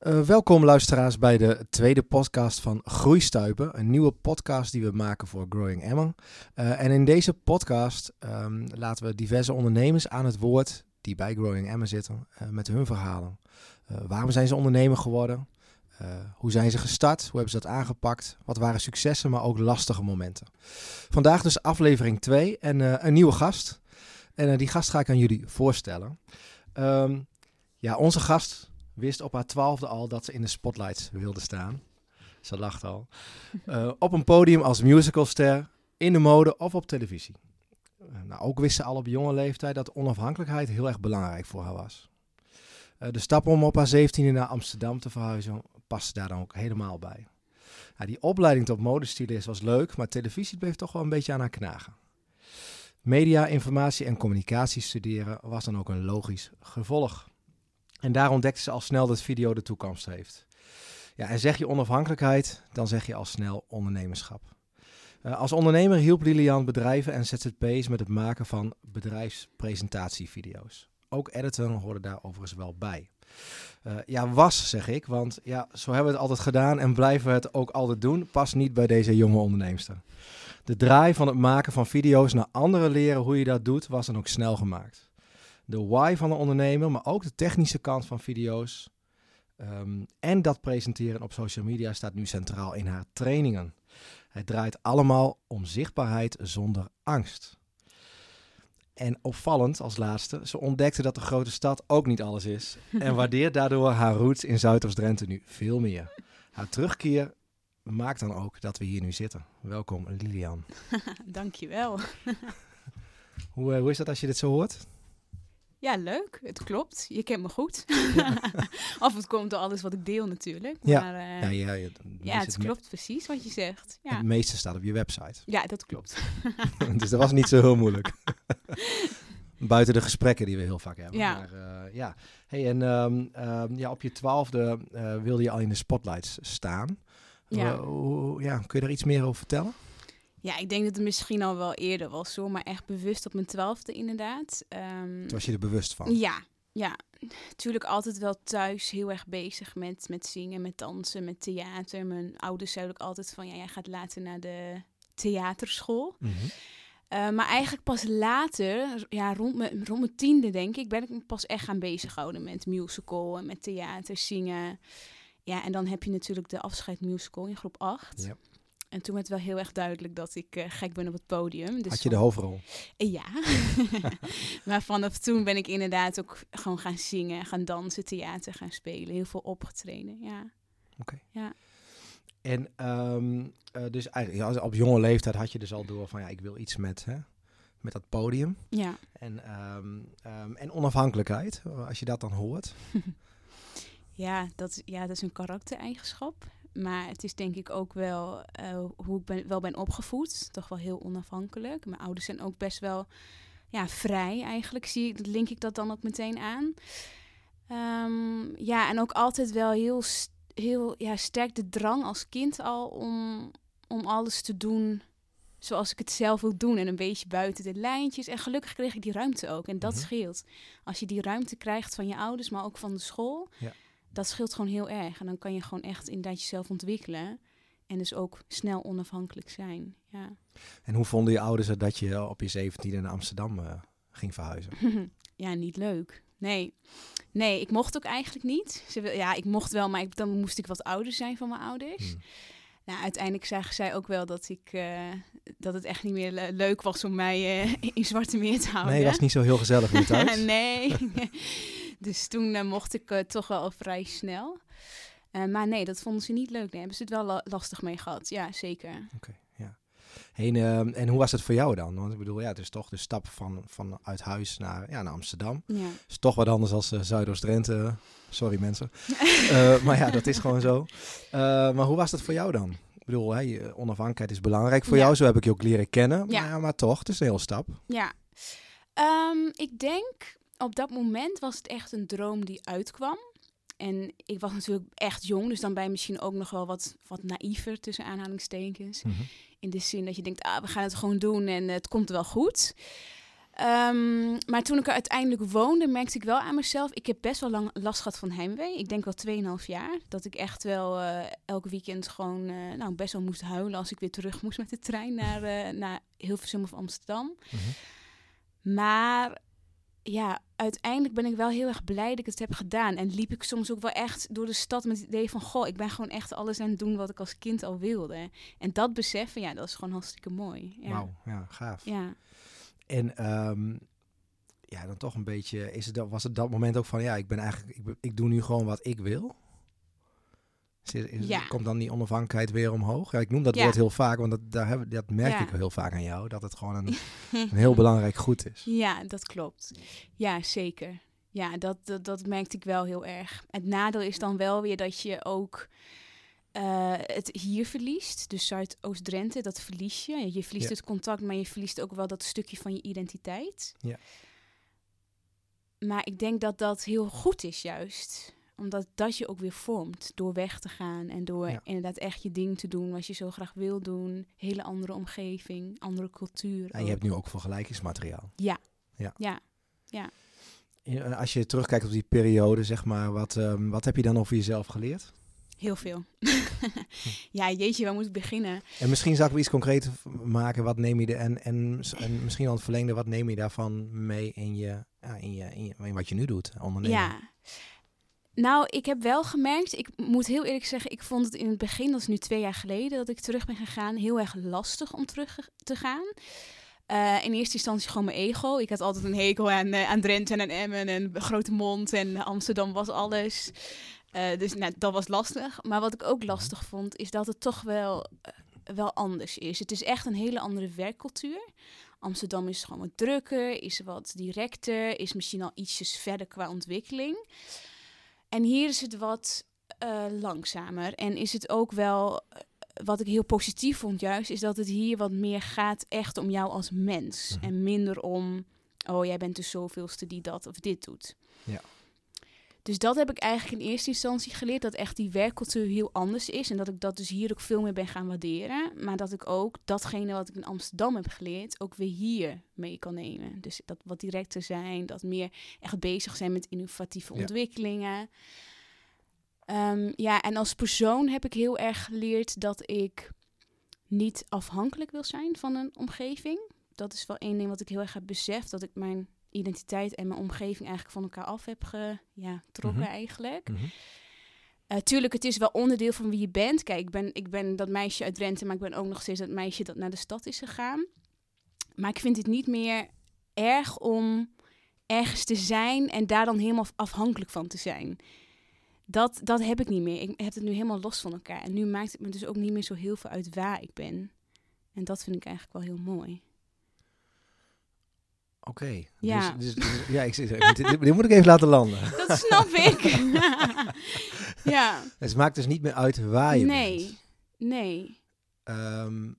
Uh, welkom luisteraars bij de tweede podcast van Groeistuipen. Een nieuwe podcast die we maken voor Growing Emmen. Uh, en in deze podcast um, laten we diverse ondernemers aan het woord die bij Growing Emmen zitten uh, met hun verhalen. waarom zijn ze ondernemer geworden? hoe zijn ze gestart? Hoe hebben ze dat aangepakt? Wat waren successen, maar ook lastige momenten? Vandaag dus aflevering 2 en een nieuwe gast. En die gast ga ik aan jullie voorstellen. Um, ja, onze gast wist op haar twaalfde al dat ze in de spotlights wilde staan. Ze lacht al. Uh, op een podium als musicalster, in de mode of op televisie. Uh, nou, ook wist ze al op jonge leeftijd dat onafhankelijkheid heel erg belangrijk voor haar was. Uh, de stap om op haar zeventiende naar Amsterdam te verhuizen paste daar dan ook helemaal bij. Nou, die opleiding tot modestylist was leuk, maar televisie bleef toch wel een beetje aan haar knagen. Media, informatie en communicatie studeren was dan ook een logisch gevolg. En daar ontdekte ze al snel dat video de toekomst heeft. Ja, en zeg je onafhankelijkheid, dan zeg je al snel ondernemerschap. Uh, als ondernemer hielp Lilian bedrijven en ZZP's met het maken van bedrijfspresentatievideo's. Ook editen hoorde daar overigens wel bij. Uh, ja, was, zeg ik, want ja, zo hebben we het altijd gedaan en blijven we het ook altijd doen. Past niet bij deze jonge onderneemster. De draai van het maken van video's naar anderen leren hoe je dat doet, was dan ook snel gemaakt de why van de ondernemer, maar ook de technische kant van video's. Um, en dat presenteren op social media staat nu centraal in haar trainingen. Het draait allemaal om zichtbaarheid zonder angst. En opvallend als laatste, ze ontdekte dat de grote stad ook niet alles is. En waardeert daardoor haar roots in Zuidoost-Drenthe nu veel meer. Haar terugkeer maakt dan ook dat we hier nu zitten. Welkom Lilian. Dankjewel. hoe, hoe is dat als je dit zo hoort? Ja, leuk. Het klopt. Je kent me goed. of het komt door alles wat ik deel natuurlijk. Ja, maar, uh, ja, ja, ja, ja, het, het klopt precies wat je zegt. Ja. Het meeste staat op je website. Ja, dat klopt. dus dat was niet zo heel moeilijk. Buiten de gesprekken die we heel vaak hebben. Ja. Maar, uh, ja. Hey, en um, um, ja, op je twaalfde uh, wilde je al in de spotlights staan. Ja. ja. Kun je daar iets meer over vertellen? Ja, ik denk dat het misschien al wel eerder was zo, maar echt bewust op mijn twaalfde inderdaad. Um, Toen was je er bewust van? Ja, ja. Natuurlijk altijd wel thuis heel erg bezig met, met zingen, met dansen, met theater. Mijn ouders zeiden ook altijd van, ja, jij gaat later naar de theaterschool. Mm -hmm. uh, maar eigenlijk pas later, ja, rond mijn, rond mijn tiende denk ik, ben ik me pas echt gaan bezighouden met musical en met theater, zingen. Ja, en dan heb je natuurlijk de afscheid musical in groep 8. Ja. En toen werd wel heel erg duidelijk dat ik uh, gek ben op het podium. Dus Had je de hoofdrol? Uh, ja. maar vanaf toen ben ik inderdaad ook gewoon gaan zingen, gaan dansen, theater gaan spelen. Heel veel opgetreden, ja. Oké. Okay. Ja. En um, uh, dus eigenlijk, op jonge leeftijd had je dus al door van ja, ik wil iets met, hè, met dat podium. Ja. En, um, um, en onafhankelijkheid, als je dat dan hoort. ja, dat, ja, dat is een karaktereigenschap. Maar het is denk ik ook wel uh, hoe ik ben, wel ben opgevoed. Toch wel heel onafhankelijk. Mijn ouders zijn ook best wel ja, vrij eigenlijk. Zie ik, link ik dat dan ook meteen aan. Um, ja, en ook altijd wel heel, heel ja, sterk de drang als kind al om, om alles te doen zoals ik het zelf wil doen. En een beetje buiten de lijntjes. En gelukkig kreeg ik die ruimte ook. En dat mm -hmm. scheelt. Als je die ruimte krijgt van je ouders, maar ook van de school. Ja dat scheelt gewoon heel erg. En dan kan je gewoon echt inderdaad jezelf ontwikkelen. En dus ook snel onafhankelijk zijn. Ja. En hoe vonden je ouders dat je op je 17 naar Amsterdam uh, ging verhuizen? ja, niet leuk. Nee. Nee, ik mocht ook eigenlijk niet. Ze wil, ja, ik mocht wel, maar ik, dan moest ik wat ouder zijn van mijn ouders. Hmm. Nou, uiteindelijk zagen zij ook wel dat, ik, uh, dat het echt niet meer le leuk was om mij uh, in Zwarte Meer te houden. Nee, dat was niet zo heel gezellig meer thuis. nee. Dus toen uh, mocht ik uh, toch wel vrij snel. Uh, maar nee, dat vonden ze niet leuk. Nee, hebben ze het wel la lastig mee gehad. Ja, zeker. Oké, okay, ja. Hey, en, en hoe was het voor jou dan? Want ik bedoel, ja, het is toch de stap van, van uit huis naar, ja, naar Amsterdam. Ja. is toch wat anders als Zuidoost-Drenthe. Sorry mensen. maar ja, dat is gewoon zo. maar hoe was dat voor jou dan? Ik bedoel, hey, onafhankelijkheid is belangrijk voor ja. jou. Zo heb ik je ook leren kennen. Ja. Maar, maar toch, het is een heel stap. Ja. Um, ik denk op dat moment was het echt een droom die uitkwam. En ik was natuurlijk echt jong, dus dan ben je misschien ook nog wel wat, wat naïver tussen aanhalingstekens. Mm -hmm. In de zin dat je denkt, ah, we gaan het gewoon doen en het komt wel goed. Ehm, maar toen ik er uiteindelijk woonde, merkte ik wel aan mezelf. Ik heb best wel lang last gehad van heimwee. Ik denk wel 2,5 jaar. Dat ik echt wel uh, elk weekend gewoon uh, nou, best wel moest huilen als ik weer terug moest met de trein naar, uh, naar Hilversum of Amsterdam. Mm-hmm. Maar ja, uiteindelijk ben ik wel heel erg blij dat ik het heb gedaan. En liep ik soms ook wel echt door de stad met het idee van... goh, ik ben gewoon echt alles aan het doen wat ik als kind al wilde. En dat beseffen, ja, dat is gewoon hartstikke mooi. Ja. Wauw, ja, gaaf. Ja. En um, ja, dan toch een beetje... Is het, was het dat moment ook van, ja, ik ben eigenlijk... Ik, ik doe nu gewoon wat ik wil? Ja. Komt dan die onafhankelijkheid weer omhoog? Ja, ik noem dat Ja. woord heel vaak, want dat, daar hebben, dat merk Ja. ik heel vaak aan jou. Dat het gewoon een, een heel belangrijk goed is. Ja, dat klopt. Ja, zeker. Ja, dat, dat, dat merkte ik wel heel erg. Het nadeel is dan wel weer dat je ook eh, het hier verliest. Dus Zuidoost-Drenthe, dat verlies je. Je verliest het contact, maar je verliest ook wel dat stukje van je identiteit. Ja. Maar ik denk dat dat heel goed is juist. Omdat dat je ook weer vormt door weg te gaan. En door Ja. inderdaad echt je ding te doen wat je zo graag wil doen. Hele andere omgeving, andere cultuur. En je hebt nu ook vergelijkingsmateriaal. Ja. Ja. Ja. En Als je terugkijkt op die periode, zeg maar, wat, ehm, wat heb je dan over jezelf geleerd? Heel veel. ja, jeetje, waar moet ik beginnen? En misschien zou ik iets concreter v- maken. Wat neem je er en, en, en misschien al het verlengde, wat neem je daarvan mee in, je, ja, in, je, in, je, in wat je nu doet, ondernemen? Ja. Nou, ik heb wel gemerkt, ik moet heel eerlijk zeggen, ik vond het in het begin, dat is nu twee jaar geleden dat ik terug ben gegaan, heel erg lastig om terug te gaan. Eh, in eerste instantie gewoon mijn ego. Ik had altijd een hekel aan, eh, aan Drenthe en aan Emmen en grote mond en Amsterdam was alles. Eh, dus nou, dat was lastig. Maar wat ik ook lastig vond, is dat het toch wel, wel anders is. Het is echt een hele andere werkcultuur. Amsterdam is gewoon wat drukker, is wat directer, is misschien al ietsjes verder qua ontwikkeling. En hier is het wat eh, langzamer. En is het ook wel, eh, wat ik heel positief vond juist, is dat het hier wat meer gaat echt om jou als mens. Mhm. En minder om, oh jij bent de zoveelste die dat of dit doet. Ja. Dus dat heb ik eigenlijk in eerste instantie geleerd, dat echt die werkcultuur heel anders is. En dat ik dat dus hier ook veel meer ben gaan waarderen. Maar dat ik ook datgene wat ik in Amsterdam heb geleerd, ook weer hier mee kan nemen. Dus dat wat directer zijn, dat meer echt bezig zijn met innovatieve Ja. ontwikkelingen. Ehm, ja, en als persoon heb ik heel erg geleerd dat ik niet afhankelijk wil zijn van een omgeving. Dat is wel één ding wat ik heel erg heb beseft, dat ik mijn identiteit en mijn omgeving eigenlijk van elkaar af heb ge, ja, getrokken Mhm. eigenlijk. Mhm. Eh, tuurlijk, het is wel onderdeel van wie je bent. Kijk, ik ben, ik ben dat meisje uit Drenthe, maar ik ben ook nog steeds dat meisje dat naar de stad is gegaan. Maar ik vind het niet meer erg om ergens te zijn en daar dan helemaal afhankelijk van te zijn. Dat, dat heb ik niet meer. Ik heb het nu helemaal los van elkaar. En nu maakt het me dus ook niet meer zo heel veel uit waar ik ben. En dat vind ik eigenlijk wel heel mooi. Oké. Ja. Dus, dus- dus- ja, ik zit, dit, dit- moet ik even laten landen. Dat snap ik. ja. Het maakt dus niet meer uit waar je Nee. bent. Nee. Ehm,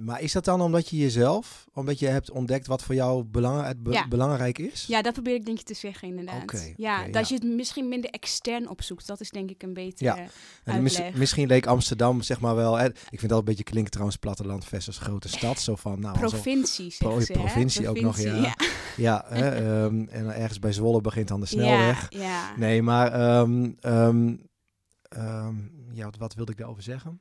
maar is dat dan omdat je jezelf, omdat je hebt ontdekt wat voor jou belang, het be- Ja. belangrijk is? Ja, dat probeer ik denk ik te zeggen inderdaad. Ja, dat ja. je het misschien minder extern opzoekt. Dat is denk ik een betere Ja. En mis- uitleg. misschien leek Amsterdam, zeg maar wel. Hè, ik vind al een beetje klinken trouwens platteland versus grote stad. Zo van, nou, alsof- provincie, Pro- zeggen ze, hè? provincie ook nog, ja. Ja, hè, ehm, en ergens bij Zwolle begint dan de snelweg. ja. Nee, maar ehm, ehm, ja, wat, wat wilde ik daarover zeggen?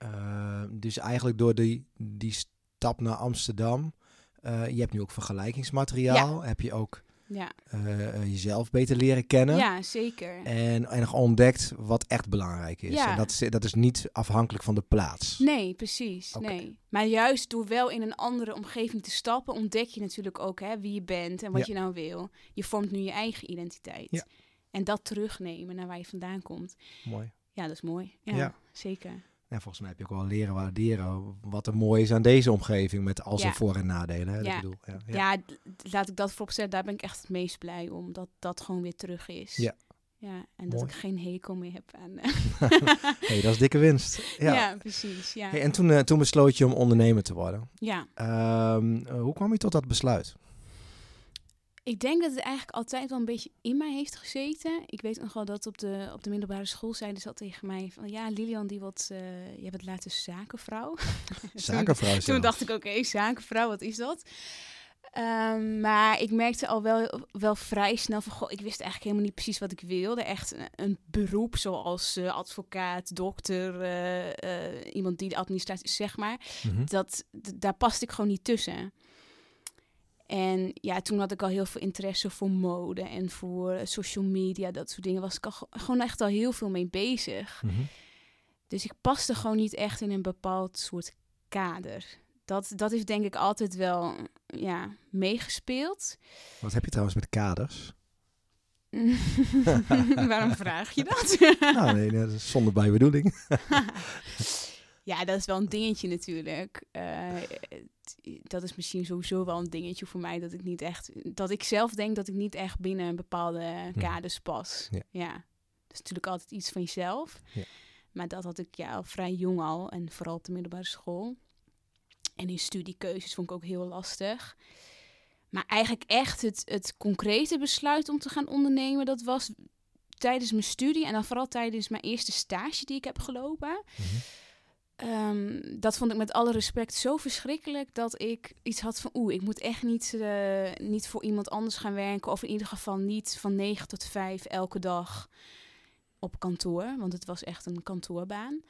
Ehm, dus eigenlijk door die, die stap naar Amsterdam, eh, je hebt nu ook vergelijkingsmateriaal, heb je ook Ja. eh, eh, jezelf beter leren kennen. ja, zeker. En, en ontdekt wat echt belangrijk is. Ja. En dat, is dat is niet afhankelijk van de plaats. Nee, precies. Nee. Maar juist door wel in een andere omgeving te stappen, ontdek je natuurlijk ook hè, wie je bent en wat je nou wil. Je vormt nu je eigen identiteit. En dat terugnemen naar waar je vandaan komt. Mooi. Ja, dat is mooi. Ja, Ja. zeker. En volgens mij heb je ook wel leren waarderen wat er mooi is aan deze omgeving. Met al zijn Ja. voor- en nadelen. Hè? Ja. bedoel, ja, ja. Laat ik dat vooropstellen. Daar ben ik echt het meest blij om. Dat dat gewoon weer terug is. Ja. Ja, en dat ik geen hekel meer heb aan... eh, Hey, dat is dikke winst. ja. Ja. precies. Ja. Hey, en toen, eh, toen besloot je om ondernemer te worden. ja. Ehm, eh, hoe kwam je tot dat besluit? Ik denk dat het eigenlijk altijd wel een beetje in mij heeft gezeten. Ik weet nog wel dat op de, op de middelbare school zeiden ze al tegen mij van... Ja, Lilian, die wat, eh je bent later zakenvrouw. Zakenvrouw Toen dacht ik, oké, zakenvrouw, wat is dat? Ehm, maar ik merkte al wel, wel vrij snel van, goh, ik wist eigenlijk helemaal niet precies wat ik wilde. Echt een, een beroep zoals eh, advocaat, dokter, eh, iemand die de administratie, zeg maar. Mhm. Dat, daar paste ik gewoon niet tussen. En ja, toen had ik al heel veel interesse voor mode en voor social media, dat soort dingen. Was ik al ge- gewoon echt al heel veel mee bezig. Mhm. Dus ik paste gewoon niet echt in een bepaald soort kader. Dat, dat heeft denk ik altijd wel ja, meegespeeld. Wat heb je trouwens met kaders? Waarom vraag je dat? nou, nee, nee, dat is zonder bijbedoeling. ja, dat is wel een dingetje natuurlijk. Eh, dat is misschien sowieso wel een dingetje voor mij. Dat ik niet echt. Dat ik zelf denk dat ik niet echt binnen een bepaalde kaders pas. Ja. ja. Dat is natuurlijk altijd iets van jezelf. Ja. Maar dat had ik ja al vrij jong al. En vooral op de middelbare school. En in studiekeuzes vond ik ook heel lastig. Maar eigenlijk echt het, het concrete besluit om te gaan ondernemen, dat was tijdens mijn studie en dan vooral tijdens mijn eerste stage die ik heb gelopen. Mhm. Ehm, dat vond ik met alle respect zo verschrikkelijk dat ik iets had van oeh, ik moet echt niet, eh, niet voor iemand anders gaan werken. Of in ieder geval niet van 9 tot 5 elke dag op kantoor. Want het was echt een kantoorbaan.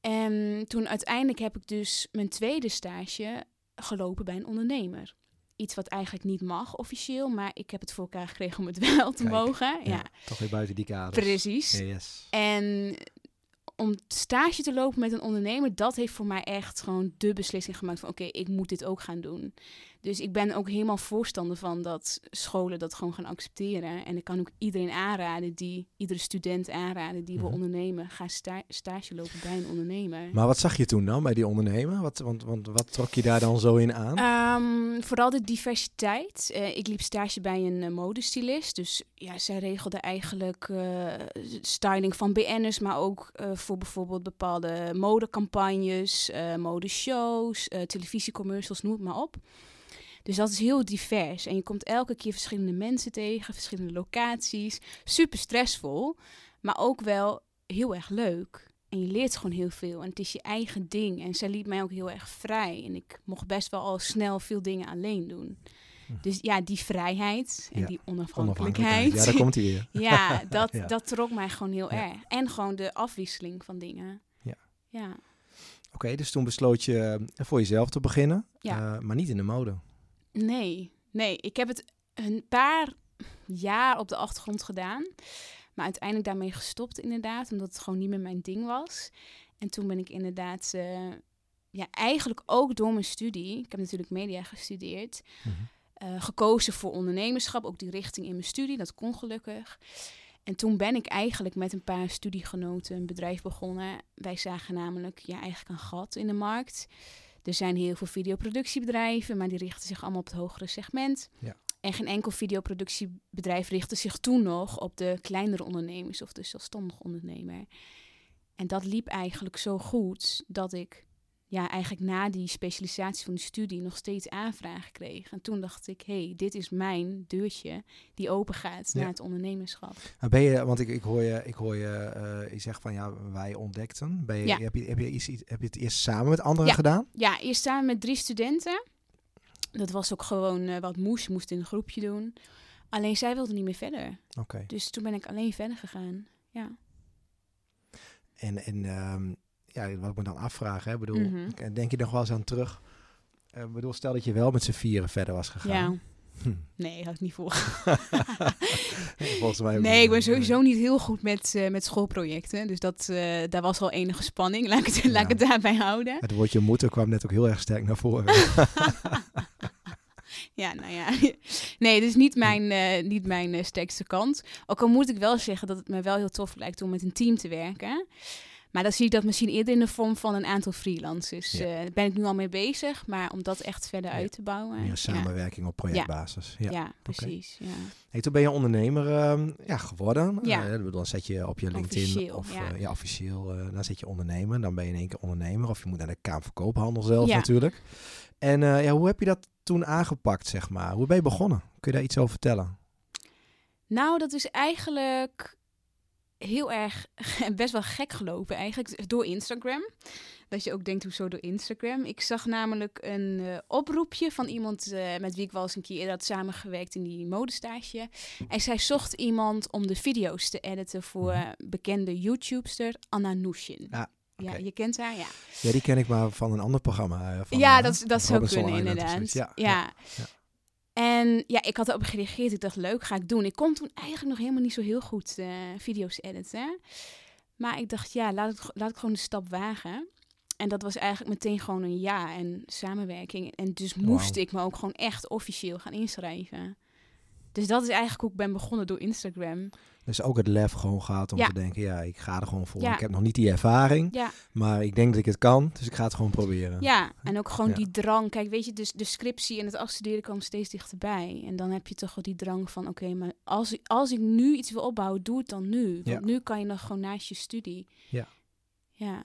En toen uiteindelijk heb ik dus mijn tweede stage gelopen bij een ondernemer. Iets wat eigenlijk niet mag officieel, maar ik heb het voor elkaar gekregen om het wel te Kijk, mogen. Ja, Ja, toch weer buiten die kaders. precies. Yes. En om stage te lopen met een ondernemer, dat heeft voor mij echt gewoon de beslissing gemaakt van oké, ik moet dit ook gaan doen. Dus ik ben ook helemaal voorstander van dat scholen dat gewoon gaan accepteren. En ik kan ook iedereen aanraden, die, iedere student aanraden die wil Mhm. ondernemen, ga sta- stage lopen bij een ondernemer. Maar wat zag je toen dan bij die ondernemer? Wat, want, want wat trok je daar dan zo in aan? Ehm, vooral de diversiteit. Eh, ik liep stage bij een uh, modestylist. Dus ja, zij regelde eigenlijk eh, styling van BN'ers, maar ook voor bijvoorbeeld bepaalde modecampagnes, modeshows, televisiecommercials, noem het maar op. Dus dat is heel divers. En je komt elke keer verschillende mensen tegen, verschillende locaties. Super stressvol, maar ook wel heel erg leuk. En je leert gewoon heel veel. En het is je eigen ding. En zij liet mij ook heel erg vrij. En ik mocht best wel al snel veel dingen alleen doen. Dus ja, die vrijheid en Ja, die onafhankelijkheid. Onafhankelijkheid. Ja, daar komt hij weer. Ja, dat, Ja. dat trok mij gewoon heel Ja. erg. En gewoon de afwisseling van dingen. Ja. Ja. Oké, dus toen besloot je voor jezelf te beginnen, Ja. eh, maar niet in de mode. Nee, nee. Ik heb het een paar jaar op de achtergrond gedaan. Maar uiteindelijk daarmee gestopt inderdaad. Omdat het gewoon niet meer mijn ding was. En toen ben ik inderdaad... eh, ja, eigenlijk ook door mijn studie. Ik heb natuurlijk media gestudeerd. Mhm. eh, gekozen voor ondernemerschap. Ook die richting in mijn studie. Dat kon gelukkig. En toen ben ik eigenlijk met een paar studiegenoten een bedrijf begonnen. Wij zagen namelijk ja, eigenlijk een gat in de markt. Er zijn heel veel videoproductiebedrijven, maar die richten zich allemaal op het hogere segment. Ja. En geen enkel videoproductiebedrijf richtte zich toen nog op de kleinere ondernemers of de zelfstandig ondernemer. En dat liep eigenlijk zo goed dat ik ja, eigenlijk na die specialisatie van de studie nog steeds aanvragen kreeg. En toen dacht ik, hé, hey, dit is mijn deurtje die open gaat Ja. naar het ondernemerschap. Ben je, want ik, ik hoor je, ik hoor je, eh, je zegt van ja, wij ontdekten. Ben je, Ja. heb, je, heb, je iets, heb je het eerst samen met anderen Ja. gedaan? Ja, eerst samen met drie studenten. Dat was ook gewoon eh, wat moest. Moest in een groepje doen. Alleen zij wilden niet meer verder. Oké. Dus toen ben ik alleen verder gegaan. Ja. En, en ehm, ja, wat ik me dan afvraag, hè, bedoel, Mhm. ik- denk je nog wel eens aan terug? Eh, bedoel, stel dat je wel met z'n vieren verder was gegaan. Ja. Hm. Nee, had ik niet voor. Volgens mij Nee, ik ben sowieso niet heel goed met, eh, met schoolprojecten. Dus dat, eh, daar was al enige spanning. Laat ik het, laat ik het daarbij houden. Het woordje moeten kwam net ook heel erg sterk naar voren. Ja, nou ja. Nee, is niet mijn, eh, niet mijn eh, sterkste kant. Ook al moet ik wel zeggen dat het me wel heel tof lijkt om met een team te werken. Maar dan zie ik dat misschien eerder in de vorm van een aantal freelancers. Ja. Eh, daar ben ik nu al mee bezig, maar om dat echt verder Ja. uit te bouwen. Meer ja. samenwerking op projectbasis. Ja. Ja, precies. Hey, toen ben je ondernemer ehm, ja, geworden. Ja. Eh, dan zet je op je LinkedIn Officieel, of ja. eh, officieel, dan zet je ondernemer. Dan ben je in één keer ondernemer. Of je moet naar de Kamer van Koophandel zelf natuurlijk. En ja, hoe heb je dat toen aangepakt, zeg maar? Hoe ben je begonnen? Kun je daar iets over vertellen? Nou, dat is eigenlijk heel erg best wel gek gelopen eigenlijk door Instagram. Dat je ook denkt, hoezo door Instagram? Ik zag namelijk een uh, oproepje van iemand uh, met wie ik wel eens een keer eerder had samengewerkt in die modestage. En zij zocht iemand om de video's te editen voor uh, bekende YouTubester Anna Nushin. Ja. Ja, je kent haar, ja. Ja, die ken ik maar van een ander programma. Van, ja, dat, dat zou kunnen, inderdaad. Ja, ja. En ja, ik had erop gereageerd. Ik dacht, leuk, ga ik doen. Ik kon toen eigenlijk nog helemaal niet zo heel goed uh, video's editen. Maar ik dacht, ja, laat ik, laat ik gewoon de stap wagen. En dat was eigenlijk meteen gewoon een ja en samenwerking. En dus moest ik me ook gewoon echt officieel gaan inschrijven. Dus dat is eigenlijk hoe ik ben begonnen door Instagram. Dus ook het lef gewoon gaat om Ja. te denken, ja, ik ga er gewoon voor. Ja. Ik heb nog niet die ervaring, Ja, maar ik denk dat ik het kan, dus ik ga het gewoon proberen. ja. en ook gewoon die drang. Kijk, weet je, dus de scriptie en het afstuderen kwam steeds dichterbij. En dan heb je toch wel die drang van, oké, maar als, ik- als ik nu iets wil opbouwen, doe het dan nu. Want nu kan je nog gewoon naast je studie. Ja. Ja.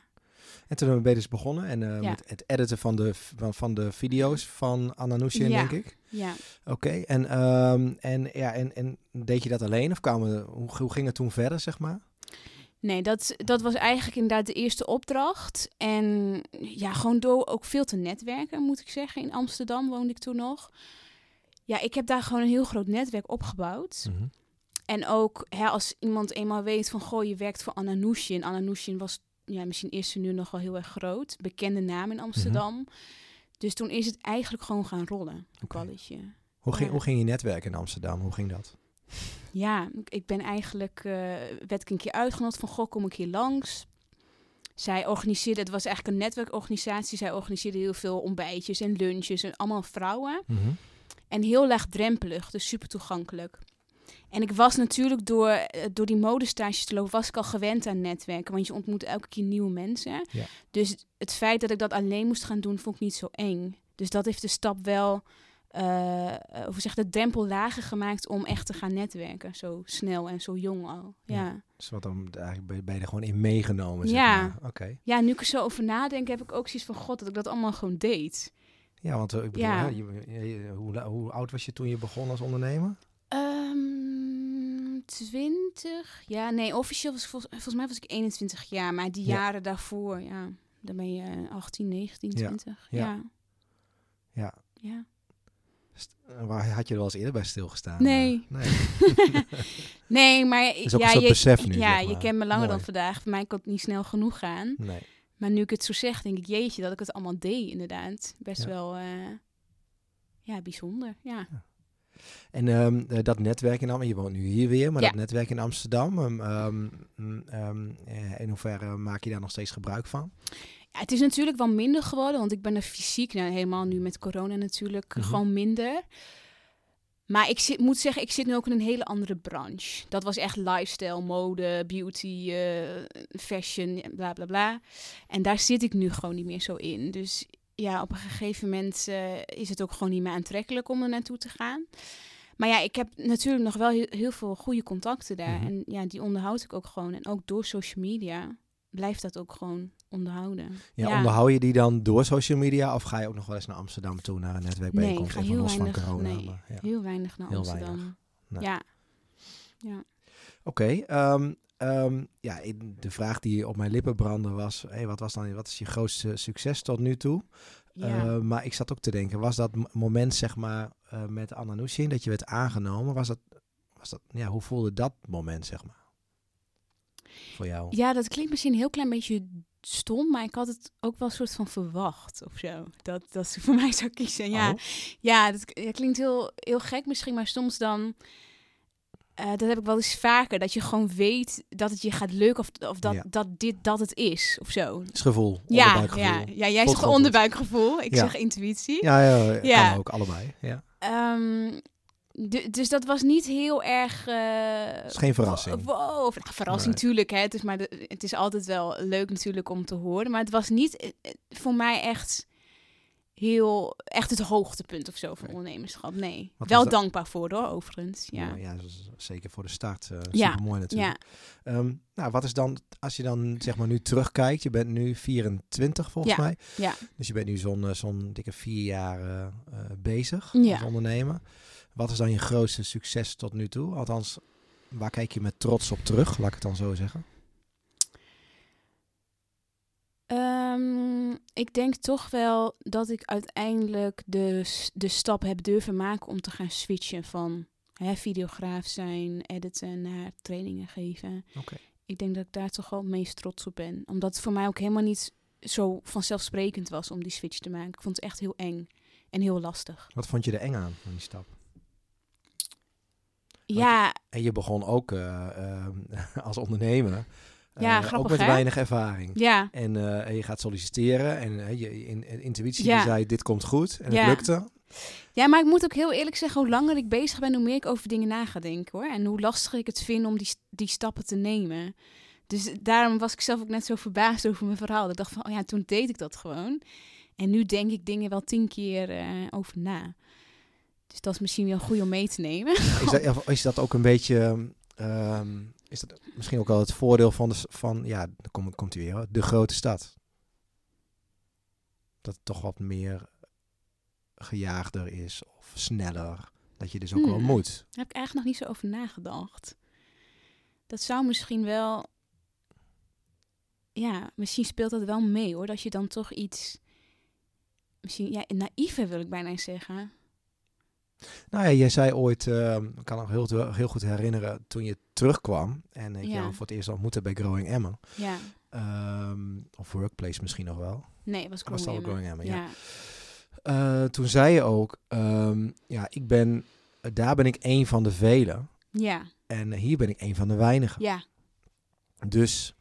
En toen ben je dus begonnen en eh, Ja. met het editen van de, van, van de video's van Anna Nushin, Ja. denk ik. Ja. Oké, en, ehm, en, ja, en, en deed je dat alleen of kwamen, hoe, hoe ging het toen verder, zeg maar? Nee, dat, dat was eigenlijk inderdaad de eerste opdracht. En ja, gewoon door ook veel te netwerken, moet ik zeggen. In Amsterdam woonde ik toen nog. Ja, ik heb daar gewoon een heel groot netwerk opgebouwd. Mhm. En ook hè, als iemand eenmaal weet van, goh, je werkt voor Anna Nushin. Anna Nushin was, ja, misschien is ze nu nog wel heel erg groot. Bekende naam in Amsterdam. Dus toen is het eigenlijk gewoon gaan rollen, een balletje. Hoe, ging, Ja. hoe ging je netwerk in Amsterdam? Hoe ging dat? Ja, ik ben eigenlijk, eh, werd ik een keer uitgenodigd van, goh, kom ik hier langs. Zij organiseerde, het was eigenlijk een netwerkorganisatie. Zij organiseerde heel veel ontbijtjes en lunches en allemaal vrouwen. Mhm. En heel laagdrempelig, dus super toegankelijk. En ik was natuurlijk door, eh, door die modestages te lopen, was ik al gewend aan netwerken. Want je ontmoet elke keer nieuwe mensen. Ja. Dus het feit dat ik dat alleen moest gaan doen, vond ik niet zo eng. Dus dat heeft de stap wel, hoe zeg de drempel lager gemaakt om echt te gaan netwerken. Zo snel en zo jong al. Ja, Ja. ja. Dus wat dan eigenlijk ben je- er gewoon in meegenomen, zeg Ja. Oké. nu ik er zo over nadenk, heb ik ook zoiets van, god, dat ik dat allemaal gewoon deed. Ja, want ik bedoel, Ja. hè, je- je- je- hoe, hoe oud was je toen je begon als ondernemer? Ehm 20. Ja, nee, officieel was ik vol- volgens mij was ik 21 jaar, maar die Ja. jaren daarvoor, ja, dan ben je eh, 18, 19, Ja. 20. Ja. Ja. Ja. Eh, Waar had je er wel eens eerder bij stilgestaan? Nee. Eh, nee. Nee, maar ja, je, besef nu, ja, zeg je kent me langer dan vandaag. Voor mij kon het niet snel genoeg gaan. nee. Maar nu ik het zo zeg, denk ik, jeetje, dat ik het allemaal deed, inderdaad. Best Ja. wel, eh, ja, bijzonder. Ja. En ehm, eh, dat netwerk in Amsterdam, je woont nu hier weer, maar Ja. dat netwerk in Amsterdam, ehm, ehm, mm, eh, in hoeverre maak je daar nog steeds gebruik van? Ja, het is natuurlijk wel minder geworden, want ik ben er fysiek, nou, helemaal nu met corona natuurlijk, Mhm. gewoon minder. Maar ik zit, moet zeggen, ik zit nu ook in een hele andere branche. Dat was echt lifestyle, mode, beauty, eh, fashion, bla bla bla. En daar zit ik nu gewoon niet meer zo in. Dus ja, op een gegeven moment eh, is het ook gewoon niet meer aantrekkelijk om er naartoe te gaan. Maar ja, ik heb natuurlijk nog wel heel, heel veel goede contacten daar. Mhm. En ja, die onderhoud ik ook gewoon. En ook door social media blijft dat ook gewoon onderhouden. Ja, onderhoud je die dan door social media of ga je ook nog wel eens naar Amsterdam toe, naar een Nee, ik netwerkbijeenkomst, ga heel los van weinig, corona? nee, maar ja. heel weinig naar Heel Amsterdam. weinig. Nee. Ja. ja. Oké, ehm, ehm, ja, de vraag die op mijn lippen brandde was, hey, wat was dan, wat is je grootste succes tot nu toe? ja. Eh, maar ik zat ook te denken, was dat moment zeg maar eh, met Anna Nushin, dat je werd aangenomen, was dat, was dat, ja, hoe voelde dat moment zeg maar? Voor jou? ja, dat klinkt misschien een heel klein beetje stom, maar ik had het ook wel een soort van verwacht of zo. Dat, dat ze voor mij zou kiezen. Ja, Oh, ja dat, ja, klinkt heel, heel gek misschien, maar soms dan... eh, dat heb ik wel eens vaker, dat je gewoon weet dat het je gaat lukken of, of dat, Ja. dat dit dat het is of zo. het is gevoel, Ja, onderbuikgevoel. ja, ja, jij zegt onderbuikgevoel, ik Ja. zeg intuïtie. Ja, ja, kan ook allebei. Ja. Ehm, du- dus dat was niet heel erg. Het is geen verrassing. Wow. Nou, verrassing natuurlijk. Hè. Het, is maar de- het is altijd wel leuk natuurlijk om te horen. Maar het was niet eh, voor mij echt heel echt het hoogtepunt of zo van ondernemerschap. Nee. Wat wel dankbaar voor hoor, overigens. Ja. Ja, ja dat is zeker voor de start. eh Ja, mooi natuurlijk. Ja. Ehm, nou, wat is dan, als je dan zeg maar nu terugkijkt, je bent nu 24 volgens Ja, mij. ja. Dus je bent nu zo'n eh, zo'n dikke vier jaar eh, bezig Ja. als ondernemer. Wat is dan je grootste succes tot nu toe? Althans, waar kijk je met trots op terug, laat ik het dan zo zeggen? Ehm, ik denk toch wel dat ik uiteindelijk de, de stap heb durven maken om te gaan switchen van hè, videograaf zijn, editen naar trainingen geven. Ik denk dat ik daar toch wel het meest trots op ben. Omdat het voor mij ook helemaal niet zo vanzelfsprekend was om die switch te maken. Ik vond het echt heel eng en heel lastig. Wat vond je er eng aan, van die stap? Ja, En je begon ook eh, eh, als ondernemer. Eh, Ja, ook grappig, met hè? weinig ervaring. ja, En eh, je gaat solliciteren en eh, je in, in- intuïtie Ja. die zei dit komt goed en Ja. het lukte. Ja, maar ik moet ook heel eerlijk zeggen, hoe langer ik bezig ben, hoe meer ik over dingen na ga denken hoor. En hoe lastiger ik het vind om die, die stappen te nemen. Dus daarom was ik zelf ook net zo verbaasd over mijn verhaal. Ik dacht van, oh ja, toen deed ik dat gewoon. En nu denk ik dingen wel tien keer eh, over na. Dus dat is misschien wel goed om mee te nemen. Is dat, is dat ook een beetje, ehm, is dat misschien ook wel het voordeel van, de, van ja, dan komt, komt hij weer, hoor, de grote stad. Dat het toch wat meer gejaagder is of sneller. Dat je dus ook wel Hmm. moet. Daar heb ik eigenlijk nog niet zo over nagedacht. Dat zou misschien wel... Ja, misschien speelt dat wel mee hoor. Dat je dan toch iets... Misschien, ja, naïever wil ik bijna zeggen. Nou ja, jij zei ooit, ehm, ik kan nog heel, heel goed herinneren, toen je terugkwam en ik Ja. jou voor het eerst ontmoette bij Growing Emma. Ja. Ehm, of Workplace misschien nog wel. Nee, het was Was Growing Growing Emma. Emma, ja. Ja. Eh, toen zei je ook, ehm, ja, ik ben, daar ben ik een van de velen. Ja. En hier ben ik een van de weinigen. Ja. Dus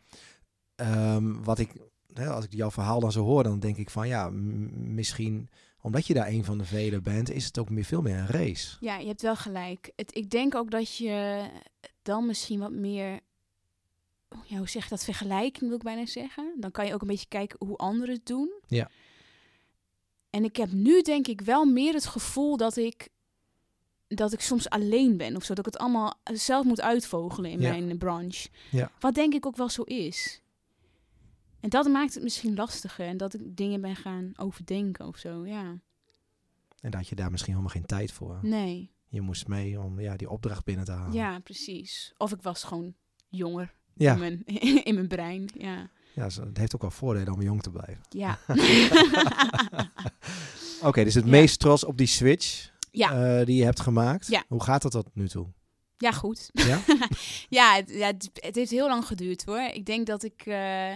wat ik, hè, als ik jouw verhaal dan zo hoor, dan denk ik van ja, misschien omdat je daar een van de velen bent, is het ook meer, veel meer een race. Ja, je hebt wel gelijk. Het, ik denk ook dat je dan misschien wat meer... Ja, hoe zeg je dat? Vergelijking wil ik bijna zeggen. Dan kan je ook een beetje kijken hoe anderen het doen. Ja. En ik heb nu denk ik wel meer het gevoel dat ik... Dat ik soms alleen ben of zo. Dat ik het allemaal zelf moet uitvogelen in Ja. mijn branche. Ja. Wat denk ik ook wel zo is. En dat maakt het misschien lastiger. En dat ik dingen ben gaan overdenken of zo, ja. En dat je daar misschien helemaal geen tijd voor. Nee. Je moest mee om ja, die opdracht binnen te halen. Ja, precies. Of ik was gewoon jonger ja. in, mijn, in mijn brein. Ja. ja het heeft ook wel voordelen om jong te blijven. Ja. Oké, dus het Ja. meest trots op die switch ja. eh, die je hebt gemaakt. Ja. Hoe gaat dat tot nu toe? ja, goed. Ja? Ja, het, ja het, het heeft heel lang geduurd hoor. Ik denk dat ik, eh,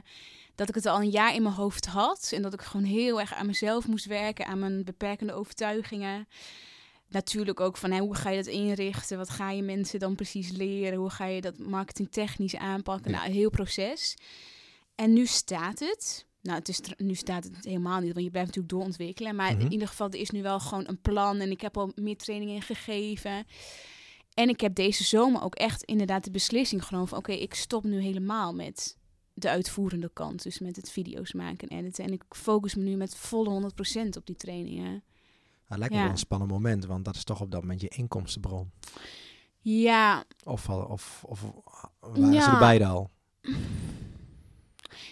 dat ik het al een jaar in mijn hoofd had. En dat ik gewoon heel erg aan mezelf moest werken, aan mijn beperkende overtuigingen. Natuurlijk ook van hè, hoe ga je dat inrichten? Wat ga je mensen dan precies leren? Hoe ga je dat marketingtechnisch aanpakken? Nou, een heel proces. En nu staat het. Nou, het is, nu staat het helemaal niet, want je blijft natuurlijk doorontwikkelen. Maar Mhm. in ieder geval, er is nu wel gewoon een plan. En ik heb al meer trainingen gegeven. En ik heb deze zomer ook echt inderdaad de beslissing genomen van... oké, ik stop nu helemaal met de uitvoerende kant. Dus met het video's maken en editen. En ik focus me nu met volle 100% op die trainingen. Dat lijkt me Ja. wel een spannend moment, want dat is toch op dat moment je inkomstenbron. Ja, Of, al- of, of waren ze er beide al?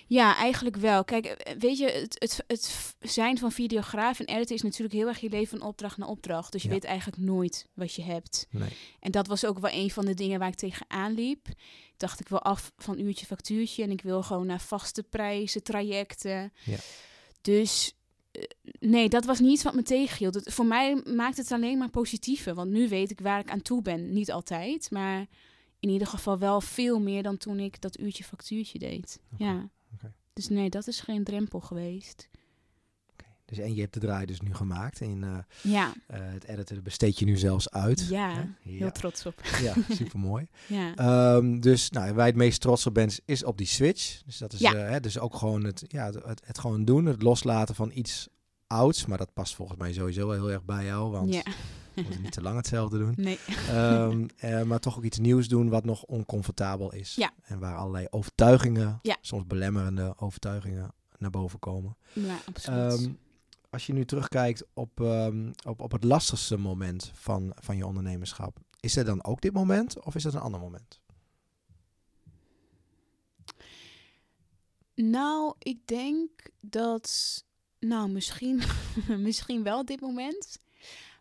ja, eigenlijk wel. Kijk, eh, weet je, het, het, het zijn van videograaf en editor is natuurlijk heel erg je leven van opdracht naar opdracht. Dus je Ja. weet eigenlijk nooit wat je hebt. Nee. En dat was ook wel een van de dingen waar ik tegenaan liep. Dacht, ik wil af van uurtje factuurtje en ik wil gewoon naar vaste prijzen, trajecten. Ja. Dus eh, nee, dat was niet iets wat me tegenhield. Het, voor mij maakt het alleen maar positiever, want nu weet ik waar ik aan toe ben. Niet altijd, maar in ieder geval wel veel meer dan toen ik dat uurtje factuurtje deed. Ja. Dus nee, dat is geen drempel geweest. Dus, en je hebt de draai dus nu gemaakt. En eh, Ja, eh, het editen besteed je nu zelfs uit. ja, heel trots op. ja, super mooi. Ja, Ehm, dus nou, waar je het meest trots op bent, is op die switch. Dus dat is Ja. eh, hè, dus ook gewoon het, ja, het, het, het gewoon doen, het loslaten van iets ouds. Maar dat past volgens mij sowieso wel heel erg bij jou, want ja. we moeten niet te lang hetzelfde doen. Nee. Ehm, eh, maar toch ook iets nieuws doen wat nog oncomfortabel is. Ja. En waar allerlei overtuigingen, soms belemmerende overtuigingen, naar boven komen. Ja, absoluut. Ehm, als je nu terugkijkt op, ehm, op, op het lastigste moment van, van je ondernemerschap, is er dan ook dit moment of is dat een ander moment? Nou, ik denk dat. Nou, misschien, misschien wel dit moment.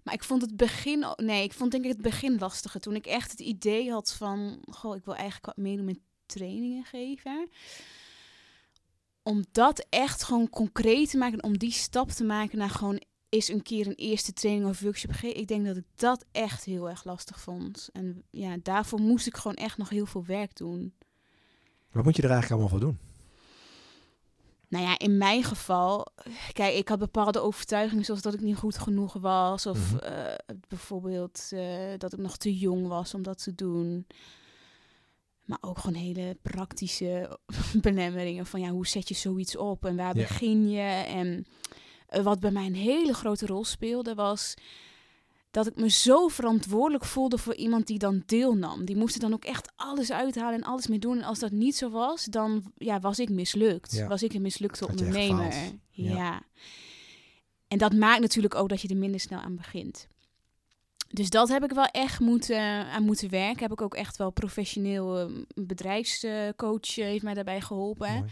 Maar ik vond het begin, nee, ik vond denk ik het begin lastiger. Toen ik echt het idee had van, goh, ik wil eigenlijk wat meer doen met trainingen geven. Om dat echt gewoon concreet te maken, om die stap te maken naar gewoon is een keer een eerste training of workshop geven. Ik denk dat ik dat echt heel erg lastig vond. En ja, daarvoor moest ik gewoon echt nog heel veel werk doen. Wat moet je er eigenlijk allemaal voor doen? Nou ja, in mijn geval, kijk, ik had bepaalde overtuigingen, zoals dat ik niet goed genoeg was, of Mhm. eh, bijvoorbeeld eh, dat ik nog te jong was om dat te doen. Maar ook gewoon hele praktische belemmeringen van ja, hoe zet je zoiets op en waar Ja. begin je? En eh, wat bij mij een hele grote rol speelde was dat ik me zo verantwoordelijk voelde voor iemand die dan deelnam. Die moest er dan ook echt alles uithalen en alles mee doen. En als dat niet zo was, dan ja, was ik mislukt. Ja. Was ik een mislukte ondernemer. Ja. En dat maakt natuurlijk ook dat je er minder snel aan begint. Dus dat heb ik wel echt moeten, aan moeten werken. Heb ik ook echt wel professioneel eh, een bedrijfscoach eh, heeft mij daarbij geholpen. Mooi.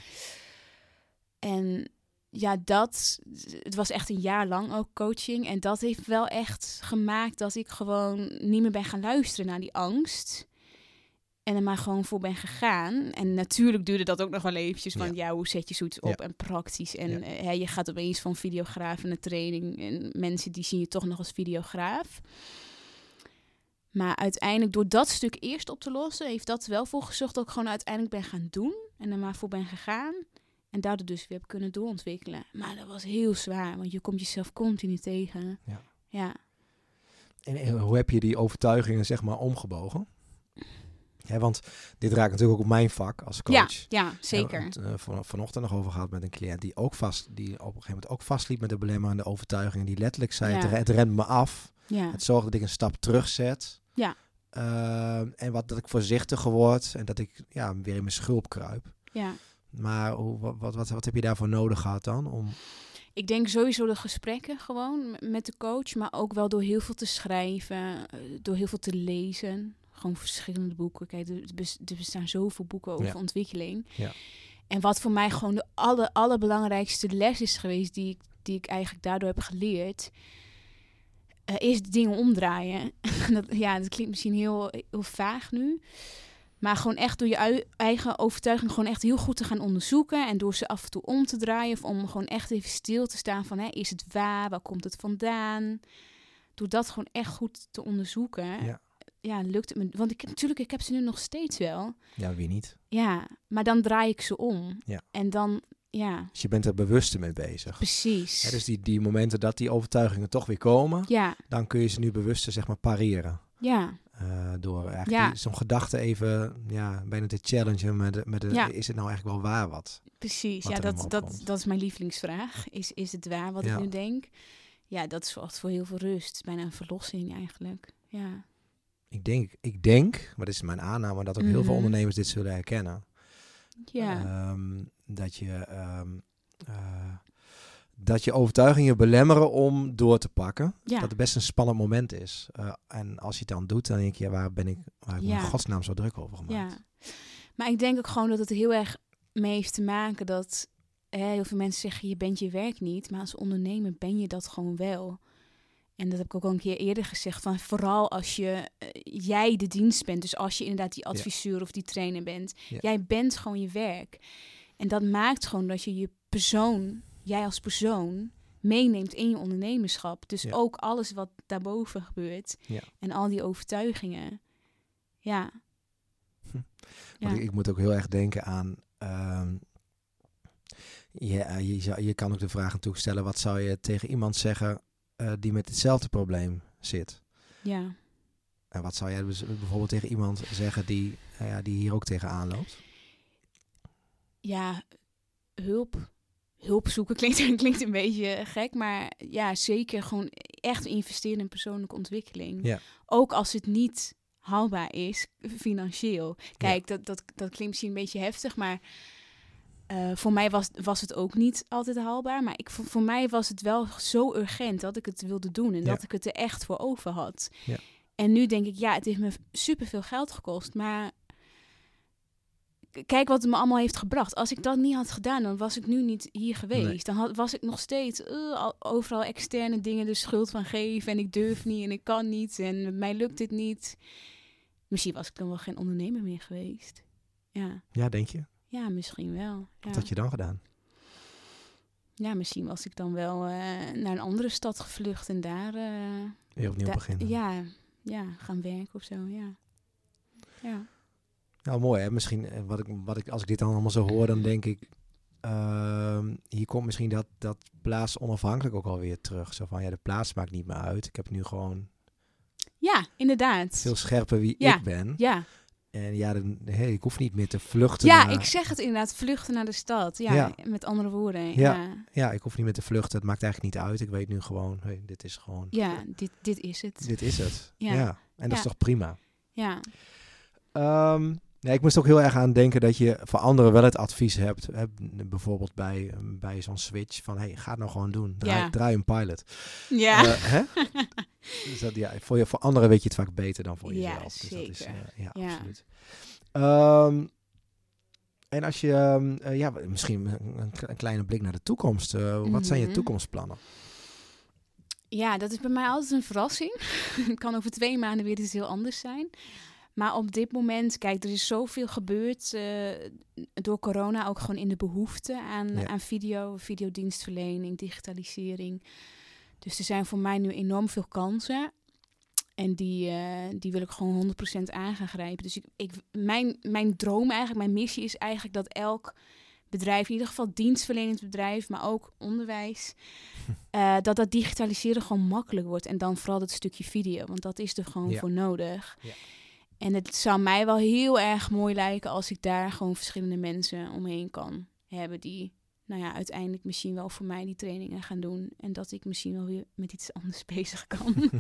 En ja, dat, het was echt een jaar lang ook coaching. En dat heeft wel echt gemaakt dat ik gewoon niet meer ben gaan luisteren naar die angst. En er maar gewoon voor ben gegaan. En natuurlijk duurde dat ook nog wel eventjes van, ja, Ja. hoe zet je zoiets op Ja. en praktisch. En Ja. eh, hè, je gaat opeens van videograaf naar training. En mensen die zien je toch nog als videograaf. Maar uiteindelijk, door dat stuk eerst op te lossen, heeft dat wel voor gezorgd dat ik gewoon uiteindelijk ben gaan doen. En er maar voor ben gegaan. En daardoor dus weer heb kunnen doorontwikkelen. Maar dat was heel zwaar, want je komt jezelf continu tegen. Ja. Ja. En, en hoe heb je die overtuigingen zeg maar omgebogen? Ja, want dit raakt natuurlijk ook op mijn vak als Ja, coach. ja, zeker. Ja, het, eh, van, vanochtend nog over gehad met een cliënt die ook vast, die op een gegeven moment ook vastliep met de belemmerende overtuigingen. Die letterlijk zei: Ja. het, het remt me af. Ja. Het zorgt dat ik een stap terugzet. Ja. Eh, en wat dat ik voorzichtiger word en dat ik ja, weer in mijn schulp kruip. ja. Maar hoe, wat, wat, wat, wat heb je daarvoor nodig gehad dan? Om, Ik denk sowieso de gesprekken gewoon met de coach, maar ook wel door heel veel te schrijven, eh, door heel veel te lezen. Gewoon verschillende boeken. Kijk, er, bes- er bestaan zoveel boeken over Ja. ontwikkeling. Ja. En wat voor mij gewoon de aller, allerbelangrijkste les is geweest, die ik, die ik eigenlijk daardoor heb geleerd, eh, de dingen omdraaien. dat, ja, dat klinkt misschien heel, heel vaag nu. Maar gewoon echt door je eigen overtuiging gewoon echt heel goed te gaan onderzoeken. En door ze af en toe om te draaien. Of om gewoon echt even stil te staan van, hè, is het waar? Waar komt het vandaan? Door dat gewoon echt goed te onderzoeken. Ja. Ja, lukt het me. Want ik, natuurlijk, ik heb ze nu nog steeds wel. ja, wie niet? Ja, maar dan draai ik ze om. Ja. En dan, ja, Dus je bent er bewuster mee bezig. precies. Dus die, die momenten dat die overtuigingen toch weer komen, Ja, dan kun je ze nu bewuster zeg maar pareren. ja, Eh, door eigenlijk Ja. zo'n gedachte even, ja, bijna te challengen met, de, met de, Ja. is het nou eigenlijk wel waar wat? precies. Wat Ja, dat, dat, dat is mijn lievelingsvraag. Is, is het waar wat Ja. ik nu denk? Ja, dat zorgt voor heel veel rust. Bijna een verlossing eigenlijk. Ja, Ik denk, ik denk, maar dit is mijn aanname, dat ook heel veel Mhm. ondernemers dit zullen herkennen. Ja, Ehm, dat je ehm, eh, dat je overtuigingen belemmeren om door te pakken. ja. Dat het best een spannend moment is. Eh, en als je het dan doet, dan denk je, ja, waar ben ik, waar heb ik Ja. godsnaam zo druk over gemaakt? Ja, maar ik denk ook gewoon dat het heel erg mee heeft te maken dat hè, heel veel mensen zeggen je bent je werk niet, maar als ondernemer ben je dat gewoon wel. En dat heb ik ook al een keer eerder gezegd, van vooral als je eh, jij de dienst bent, dus als je inderdaad die adviseur of die trainer bent, Ja. jij bent gewoon je werk. En dat maakt gewoon dat je je persoon, jij als persoon, meeneemt in je ondernemerschap. Dus Ja. ook alles wat daarboven gebeurt en al die overtuigingen. Ja. Hm. Ik, ik moet ook heel erg denken aan. ehm, je, eh, je, je kan ook de vraag natuurlijk stellen: wat zou je tegen iemand zeggen eh, die met hetzelfde probleem zit? ja. En wat zou jij dus bijvoorbeeld tegen iemand zeggen die, eh, ja, die hier ook tegenaan loopt? ja, hulp. Hulp zoeken klinkt, klinkt een beetje gek, maar ja, zeker gewoon echt investeren in persoonlijke ontwikkeling. Ja. Ook als het niet haalbaar is, financieel. Kijk, dat, dat, dat klinkt misschien een beetje heftig, maar eh, voor mij was, was het ook niet altijd haalbaar. Maar ik, voor, voor mij was het wel zo urgent dat ik het wilde doen en Ja. dat ik het er echt voor over had. Ja. En nu denk ik, ja, het heeft me superveel geld gekost, maar kijk wat het me allemaal heeft gebracht. Als ik dat niet had gedaan, dan was ik nu niet hier geweest. Dan had, was ik nog steeds uh, al, overal externe dingen de schuld van geven. En ik durf niet en ik kan niet en mij lukt dit niet. Misschien was ik dan wel geen ondernemer meer geweest. Ja, Ja, denk je? Ja misschien wel. Ja. Wat had je dan gedaan? ja, misschien was ik dan wel eh, naar een andere stad gevlucht en daar... Weer opnieuw da- beginnen. Ja, ja, gaan werken of zo, ja. Ja, Nou, mooi hè. Misschien, eh, wat ik, wat ik, als ik dit dan allemaal zo hoor, dan denk ik... ehm, hier komt misschien dat, dat plaats onafhankelijk ook alweer terug. Zo van, ja, de plaats maakt niet meer uit. Ik heb nu gewoon ja inderdaad. veel scherper wie Ja. ik ben. Ja. En ja, dan, hey, ik hoef niet meer te vluchten. ja, naar- ik zeg het inderdaad, vluchten naar de stad. Ja, Ja. met andere woorden. Ja. Ja, ja, Ja, ik hoef niet meer te vluchten. Het maakt eigenlijk niet uit. Ik weet nu gewoon, hey, dit is gewoon... dit, dit is het. Dit is het. Ja. Ja. En dat is Ja. toch prima. Ja, Ehm, nee, ik moest ook heel erg aan denken dat je voor anderen wel het advies hebt. Hè, bijvoorbeeld bij, bij zo'n switch van, hey, ga het nou gewoon doen. Draai, Ja. draai een pilot. ja. Eh, hè? Dus dat, ja, voor, je, voor anderen weet je het vaak beter dan voor Ja, jezelf. Dus dat is, zeker. eh, ja, Ja. absoluut. Ehm, en als je, ehm, eh, ja, misschien een, een kleine blik naar de toekomst. Wat zijn je Mhm. toekomstplannen? ja, dat is bij mij altijd een verrassing. Het kan over twee maanden weer iets heel anders zijn. Maar op dit moment, kijk, er is zoveel gebeurd eh, door corona, ook gewoon in de behoefte aan, Ja. aan video, videodienstverlening, digitalisering. Dus er zijn voor mij nu enorm veel kansen. En die, eh, die wil ik gewoon 100% aan gaan grijpen. Dus ik, ik, mijn, mijn droom eigenlijk, mijn missie is eigenlijk dat elk bedrijf, in ieder geval dienstverlenend bedrijf, maar ook onderwijs, eh, dat dat digitaliseren gewoon makkelijk wordt. En dan vooral dat stukje video, want dat is er gewoon Ja. voor nodig. Ja. En het zou mij wel heel erg mooi lijken als ik daar gewoon verschillende mensen omheen kan hebben die, nou ja, uiteindelijk misschien wel voor mij die trainingen gaan doen. En dat ik misschien wel weer met iets anders bezig kan.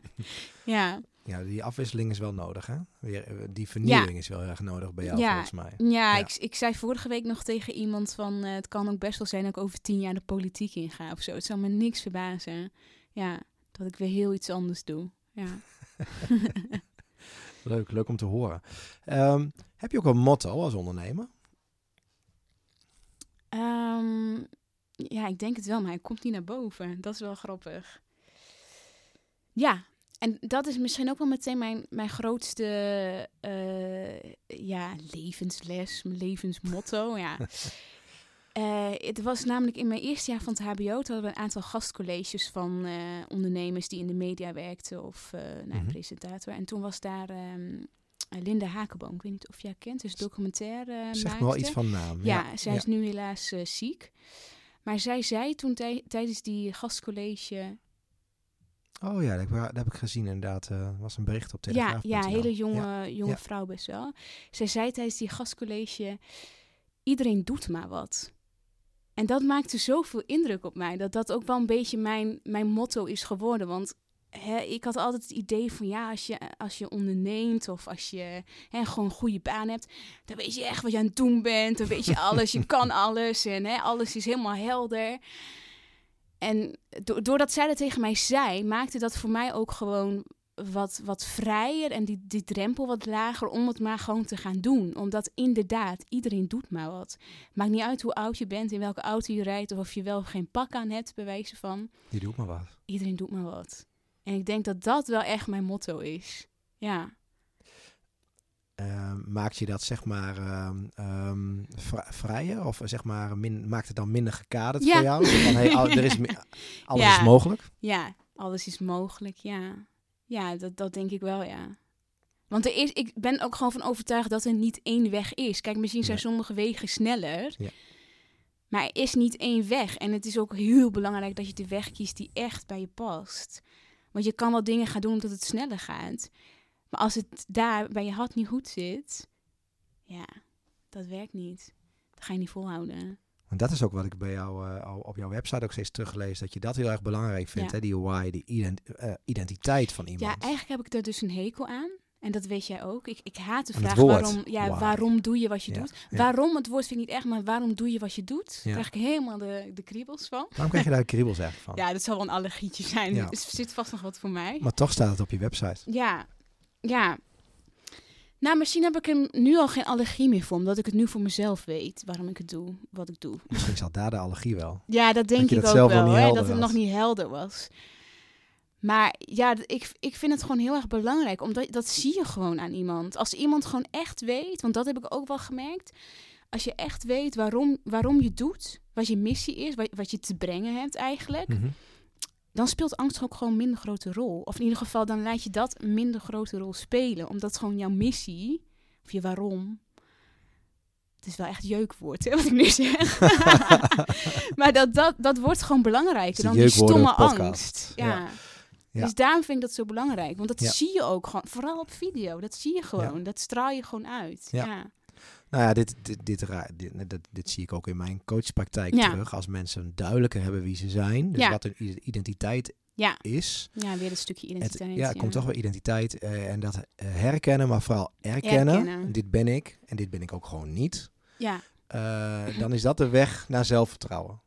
ja. Ja, die afwisseling is wel nodig, hè? Weer, eh, die vernieuwing is wel erg nodig bij jou, Ja. volgens mij. Ja, Ja. Ik, ik zei vorige week nog tegen iemand van... eh, het kan ook best wel zijn dat ik over tien jaar de politiek inga of zo. Het zou me niks verbazen. Ja, dat ik weer heel iets anders doe. Ja. Leuk, leuk om te horen. Ehm, heb je ook een motto als ondernemer? Ehm, ja, ik denk het wel, maar hij komt niet naar boven. Dat is wel grappig. Ja, en dat is misschien ook wel meteen mijn, mijn grootste eh, ja, levensles, mijn levensmotto. Ja. Eh, het was namelijk in mijn eerste jaar van het HBO, toen hadden we een aantal gastcolleges van eh, ondernemers die in de media werkten of nou, Mhm. presentator. En toen was daar ehm, Linda Hakenboom, ik weet niet of jij kent, dus documentaire zeg me wel iets van naam. ja, zij is nu helaas ziek. Maar zij zei toen tij- tijdens die gastcollege... Oh ja, dat heb, ik- dat heb ik gezien inderdaad. Er was een bericht op Ja, Telegraaf. ja, hele jonge, Ja. jonge Ja. vrouw best wel. Zij zei tijdens die gastcollege... Iedereen doet maar wat. En dat maakte zoveel indruk op mij. Dat dat ook wel een beetje mijn, mijn motto is geworden. Want hè, ik had altijd het idee van... Ja, als je, als je onderneemt of als je hè, gewoon een goede baan hebt... dan weet je echt wat je aan het doen bent. Dan weet je alles, je kan alles. En hè, alles is helemaal helder. En do- doordat zij dat tegen mij zei... maakte dat voor mij ook gewoon wat, wat vrijer en die, die drempel wat lager om het maar gewoon te gaan doen. Omdat inderdaad, iedereen doet maar wat. Maakt niet uit hoe oud je bent, in welke auto je rijdt... of of je wel of geen pak aan hebt, bij wijze van. Die doet maar wat. Iedereen doet maar wat. En ik denk dat dat wel echt mijn motto is. Ja. Ehm, maakt je dat zeg maar ehm, ehm, vri- vrijer? Of zeg maar, min, maakt het dan minder gekaderd Ja. voor jou? Van, hey, al- er is, alles Ja. is mogelijk. Ja, alles is mogelijk, ja. Ja, dat, dat denk ik wel, ja. Want er is, ik ben ook gewoon van overtuigd dat er niet één weg is. Kijk, misschien zijn Nee. sommige wegen sneller. Ja. Maar er is niet één weg. En het is ook heel belangrijk dat je de weg kiest die echt bij je past. Want je kan wel dingen gaan doen omdat het sneller gaat. Maar als het daar bij je hart niet goed zit, ja, dat werkt niet. Dat ga je niet volhouden. Want dat is ook wat ik bij jou eh, op jouw website ook steeds teruglees. Dat je dat heel erg belangrijk vindt. Ja. Hè? Die why, die ident- eh, identiteit van iemand. Ja, eigenlijk heb ik er dus een hekel aan. En dat weet jij ook. Ik, ik haat de Aan vraag waarom, ja, Why. waarom doe je wat je Ja, doet. ja. Waarom, het woord vind ik niet echt, maar waarom doe je wat je doet? Daar krijg ik helemaal de, de kriebels van. Waarom krijg je daar kriebels eigenlijk van? Ja, dat zal wel een allergietje zijn. Er zit vast nog wat voor mij. Maar toch staat het op je website. Ja, ja. Nou, misschien heb ik er nu al geen allergie meer voor, omdat ik het nu voor mezelf weet waarom ik het doe, wat ik doe. Misschien zat daar de allergie wel. Ja, dat denk ik dat ook wel, hè, dat het was. nog niet helder was. Maar ja, ik, ik vind het gewoon heel erg belangrijk, omdat dat zie je gewoon aan iemand. Als iemand gewoon echt weet, want dat heb ik ook wel gemerkt. Als je echt weet waarom, waarom je doet, wat je missie is, wat, wat je te brengen hebt eigenlijk, Mhm. Dan speelt angst ook gewoon een minder grote rol. Of in ieder geval, dan laat je dat een minder grote rol spelen. Omdat gewoon jouw missie, of je waarom... Het is wel echt jeukwoord, hè, wat ik nu zeg. maar dat, dat, dat wordt gewoon belangrijker dan die stomme angst. Ja. Ja. Ja. Dus daarom vind ik dat zo belangrijk. Want dat Ja. zie je ook gewoon, vooral op video. Dat zie je gewoon. Dat straal je gewoon uit. Ja. Nou ja, dit, dit, dit, dit, dit, dit zie ik ook in mijn coachpraktijk Ja. terug. Als mensen duidelijker hebben wie ze zijn, dus Ja. wat hun identiteit Ja. is. ja, weer een stukje Het, identiteit. ja, het komt toch wel identiteit eh, en dat eh, herkennen, maar vooral erkennen. Erkennen. Dit ben ik en dit ben ik ook gewoon niet. Ja, Eh, dan is dat de weg naar zelfvertrouwen.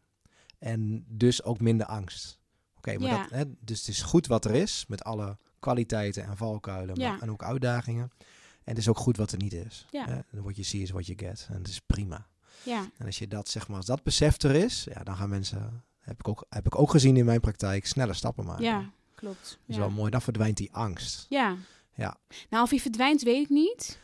En dus ook minder angst. Oké, maar Ja. dat, hè, dus het is goed wat er is, met alle kwaliteiten en valkuilen, maar, en ook uitdagingen. En het is ook goed wat er niet is. Ja. What you see is what you get. En het is prima. ja, En als je dat, zeg maar, als dat besef er is, ja, dan gaan mensen, heb ik ook, heb ik ook gezien in mijn praktijk, sneller stappen maken. ja, klopt. Dat Ja. is wel mooi. Dan verdwijnt die angst. Ja. Ja. Nou, of hij verdwijnt, weet ik niet.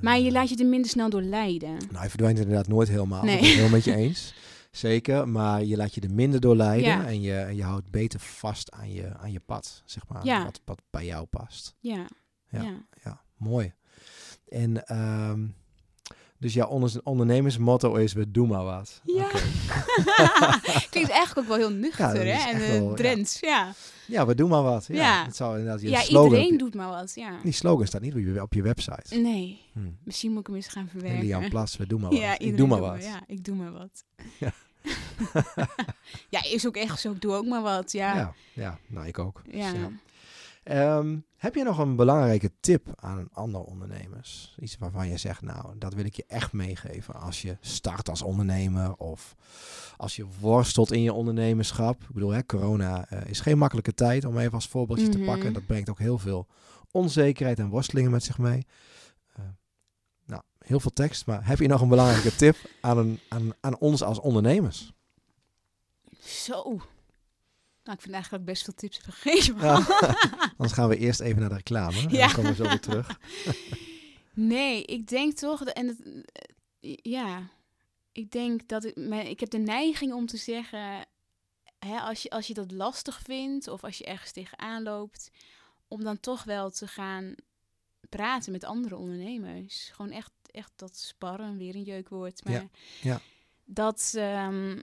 Maar je laat je er minder snel door leiden. Nou, hij verdwijnt inderdaad nooit helemaal. Nee. Dat ben ik heel met je eens. Zeker, maar je laat je er minder door leiden Ja. en, je, en je houdt beter vast aan je, aan je pad, zeg maar. Ja. Wat, wat bij jou past. Ja. Ja. Ja. Ja, mooi. En ehm, dus jouw onder, ondernemersmotto is, we doen maar wat. Ja. Klinkt eigenlijk ook wel heel nuchter, Ja, hè? En wel, ja. Ja. Ja, we doen maar wat. Ja, Ja. Het zou inderdaad je Ja, slogan, iedereen doet maar wat, ja. Die slogan staat niet op je, op je website. Nee, Hm. misschien moet ik hem eens gaan verwerken. Lilian Plas, we doen maar wat. Ja, ik doe maar wat. Ja, ik doe maar wat. Ja. ja, is ook echt zo. Ik doe ook maar wat, ja. Ja, ja, nou ik ook. Ja. ja. Ehm, heb je nog een belangrijke tip aan andere ondernemers? Iets waarvan je zegt, nou, dat wil ik je echt meegeven als je start als ondernemer of als je worstelt in je ondernemerschap. Ik bedoel, hè, corona eh, is geen makkelijke tijd om even als voorbeeldje te Mhm. pakken. Dat brengt ook heel veel onzekerheid en worstelingen met zich mee. Eh, nou, heel veel tekst, maar heb je nog een belangrijke tip aan, een, aan, aan ons als ondernemers? Zo. Nou, ik vind eigenlijk best veel tips gegeven. Ja. Anders gaan we eerst even naar de reclame. En dan komen we zo weer terug. Nee, ik denk toch, en het, ja, ik denk dat ik, mijn, ik heb de neiging om te zeggen, hè, als, je, als je dat lastig vindt of als je ergens tegenaan loopt, om dan toch wel te gaan praten met andere ondernemers. Gewoon echt, echt dat sparren, weer een jeukwoord, maar Ja, ja. dat, ehm,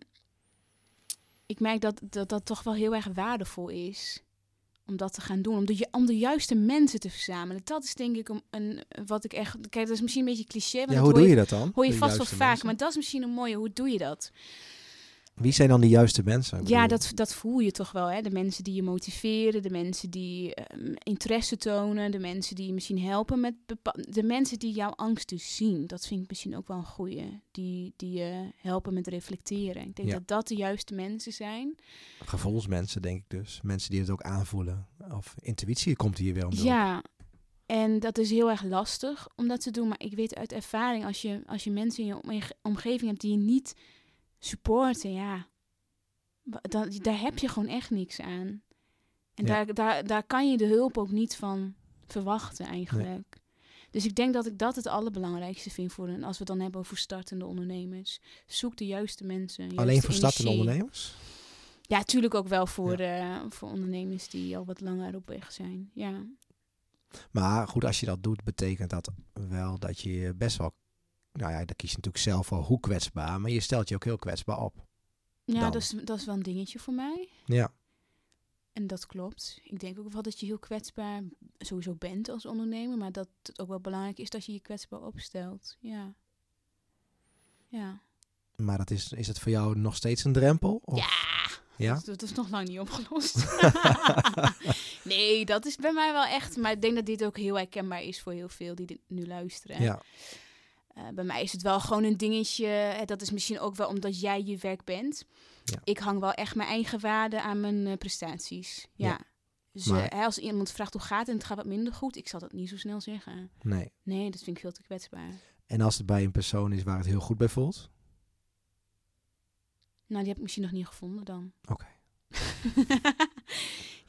ik merk dat, dat dat toch wel heel erg waardevol is om dat te gaan doen. Om de, om de juiste mensen te verzamelen. Dat is denk ik een, een, wat ik echt... Kijk, dat is misschien een beetje cliché. Want Ja, hoe doe je dat dan? Hoor je vast wel vaak, mensen? maar dat is misschien een mooie. Hoe doe je dat? Wie zijn dan de juiste mensen? Ja, dat, dat voel je toch wel. Hè? De mensen die je motiveren, de mensen die ehm, interesse tonen, de mensen die je misschien helpen met de mensen die jouw angst dus zien. Dat vind ik misschien ook wel een goeie. Die, die je helpen met reflecteren. Ik denk Ja. dat dat de juiste mensen zijn. Gevoelsmensen, denk ik dus. Mensen die het ook aanvoelen. Of intuïtie komt hier weer om. Ja, en dat is heel erg lastig om dat te doen. Maar ik weet uit ervaring, als je, als je mensen in je omge- omgeving hebt die je niet supporten, ja, dan, daar heb je gewoon echt niks aan. En Ja. daar, daar, daar kan je de hulp ook niet van verwachten eigenlijk. Dus ik denk dat ik dat het allerbelangrijkste vind voor een, als we het dan hebben over startende ondernemers. Zoek de juiste mensen. Alleen voor startende ondernemers? Ja, natuurlijk ook wel voor, de, voor ondernemers die al wat langer op weg zijn. Ja. Maar goed, als je dat doet, betekent dat wel dat je best wel... Nou ja, dan kies je natuurlijk zelf wel hoe kwetsbaar. Maar je stelt je ook heel kwetsbaar op. Ja, Dan. dat is, dat is wel een dingetje voor mij. Ja. En dat klopt. Ik denk ook wel dat je heel kwetsbaar sowieso bent als ondernemer. Maar dat het ook wel belangrijk is dat je je kwetsbaar opstelt. Ja. Ja. Maar dat is, is het voor jou nog steeds een drempel? Of- Ja. Ja? Dat, dat is nog lang niet opgelost. nee, dat is bij mij wel echt. Maar ik denk dat dit ook heel herkenbaar is voor heel veel die dit nu luisteren. Ja. Eh, bij mij is het wel gewoon een dingetje. hè, dat is misschien ook wel omdat jij je werk bent. Ja. Ik hang wel echt mijn eigen waarde aan mijn eh, prestaties. Ja. Ja. Dus Maar- eh, als iemand vraagt hoe gaat het en het gaat wat minder goed, ik zal dat niet zo snel zeggen. Nee. Nee, dat vind ik veel te kwetsbaar. En als het bij een persoon is waar het heel goed bij voelt? Nou, die heb ik misschien nog niet gevonden dan. Oké.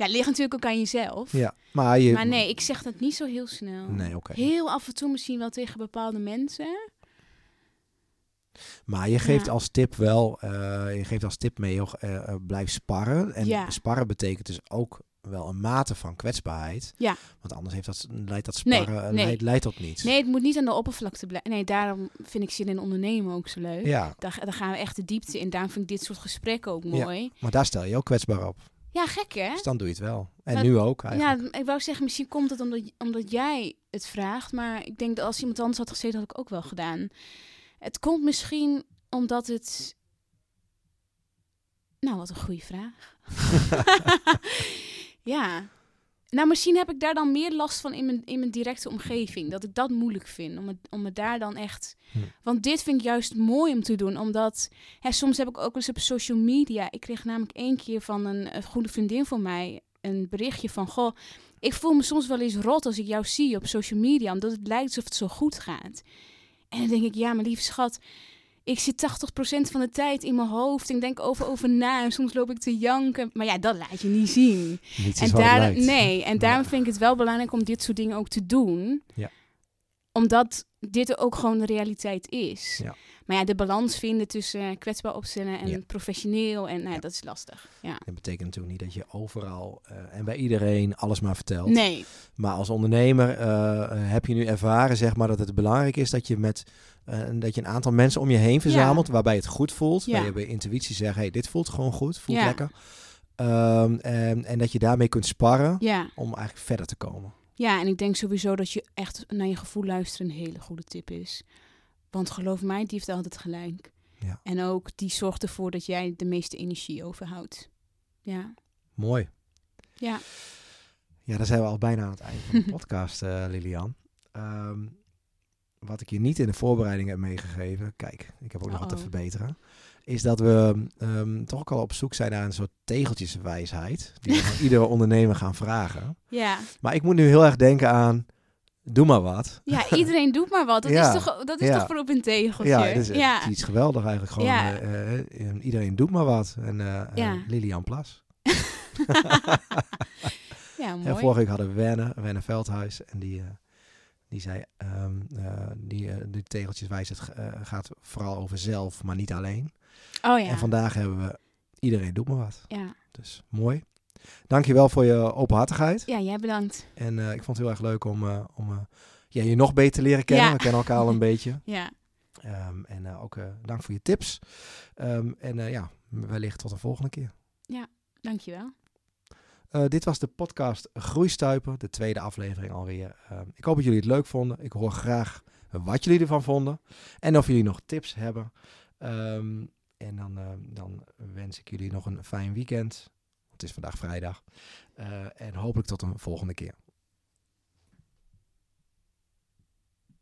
ja, het ligt natuurlijk ook aan jezelf. Ja, maar je... Maar nee, ik zeg dat niet zo heel snel. Nee, oké. Heel af en toe misschien wel tegen bepaalde mensen. Maar je geeft Ja. als tip wel, eh, je geeft als tip mee, joh, eh, eh, blijf sparren. En Ja. sparren betekent dus ook wel een mate van kwetsbaarheid. Ja. Want anders heeft dat, leidt dat Nee, sparren eh, nee. Leidt, leidt tot niets. Nee, het moet niet aan de oppervlakte blijven. Nee, daarom vind ik zin in ondernemen ook zo leuk. Ja, Daar, daar gaan we echt de diepte in. Daarom vind ik dit soort gesprekken ook mooi. maar daar stel je ook kwetsbaar op. Ja, gek hè? Dus dan doe je het wel. En Maar- nu ook eigenlijk. Ja, ik wou zeggen, misschien komt het omdat, omdat jij het vraagt. Maar ik denk dat als iemand anders had gezeten, had ik ook wel gedaan. Het komt misschien omdat het... Nou, wat een goede vraag. ja. Nou, misschien heb ik daar dan meer last van in mijn, in mijn directe omgeving. Dat ik dat moeilijk vind. Om het, om het daar dan echt... Hm. Want dit vind ik juist mooi om te doen. Omdat... Hè, soms heb ik ook eens op social media... Ik kreeg namelijk één keer van een, een goede vriendin van mij... een berichtje van... Goh, ik voel me soms wel eens rot als ik jou zie op social media. Omdat het lijkt alsof het zo goed gaat. En dan denk ik... Ja, mijn lieve schat... Ik zit 80% van de tijd in mijn hoofd. Ik denk over over na. En soms loop ik te janken. Maar ja, dat laat je niet zien. Niets En daar, nee, en daarom Ja. vind ik het wel belangrijk om dit soort dingen ook te doen. Ja. Omdat dit ook gewoon de realiteit is. Ja. Maar ja, de balans vinden tussen kwetsbaar opstellen en Ja. professioneel. En nou, Ja. dat is lastig. Ja. Dat betekent natuurlijk niet dat je overal eh, en bij iedereen alles maar vertelt. Nee, Maar als ondernemer eh, heb je nu ervaren zeg maar, dat het belangrijk is dat je, met, eh, dat je een aantal mensen om je heen verzamelt waarbij het goed voelt. Waar je bij intuïtie zegt, hey, dit voelt gewoon goed, voelt lekker. Ehm, en, en dat je daarmee kunt sparren om eigenlijk verder te komen. Ja, en ik denk sowieso dat je echt naar je gevoel luisteren een hele goede tip is. Want geloof mij, die heeft altijd gelijk. Ja. En ook die zorgt ervoor dat jij de meeste energie overhoudt. Ja, Mooi. ja. Ja, dan zijn we al bijna aan het einde van de podcast, eh, Lilian. Ehm, wat ik je niet in de voorbereiding heb meegegeven, kijk, ik heb ook nog wat te verbeteren, is dat we ehm, toch ook al op zoek zijn naar een soort tegeltjeswijsheid, die we van iedere ondernemer gaan vragen. ja. Maar ik moet nu heel erg denken aan, doe maar wat. Ja, iedereen doet maar wat. Dat Ja, is toch, dat is ja. toch voor op een tegeltje? Ja, het is, het ja. is iets geweldig eigenlijk. Gewoon, eh, eh, iedereen doet maar wat. En eh. Lilian Plas. ja, mooi. En vorige week hadden we Wenne, Wenne Veldhuis. En die, die zei, ehm, eh, die, die tegeltjeswijsheid gaat vooral over zelf, maar niet alleen. Oh ja. En vandaag hebben we iedereen doet maar wat. ja. Dus mooi. Dankjewel voor je openhartigheid. ja, jij bedankt. En eh, ik vond het heel erg leuk om, eh, om eh, ja, je nog beter te leren kennen. Ja. We kennen elkaar al een beetje. Ja, Ehm, en ook dank voor je tips. Ehm, en ja, wellicht tot de volgende keer. dankjewel. Eh, dit was de podcast Groeistuipen, de tweede aflevering alweer. Ehm, ik hoop dat jullie het leuk vonden. Ik hoor graag wat jullie ervan vonden. En of jullie nog tips hebben. En dan, ehm, dan wens ik jullie nog een fijn weekend. Het is vandaag vrijdag. Eh, en hopelijk tot een volgende keer.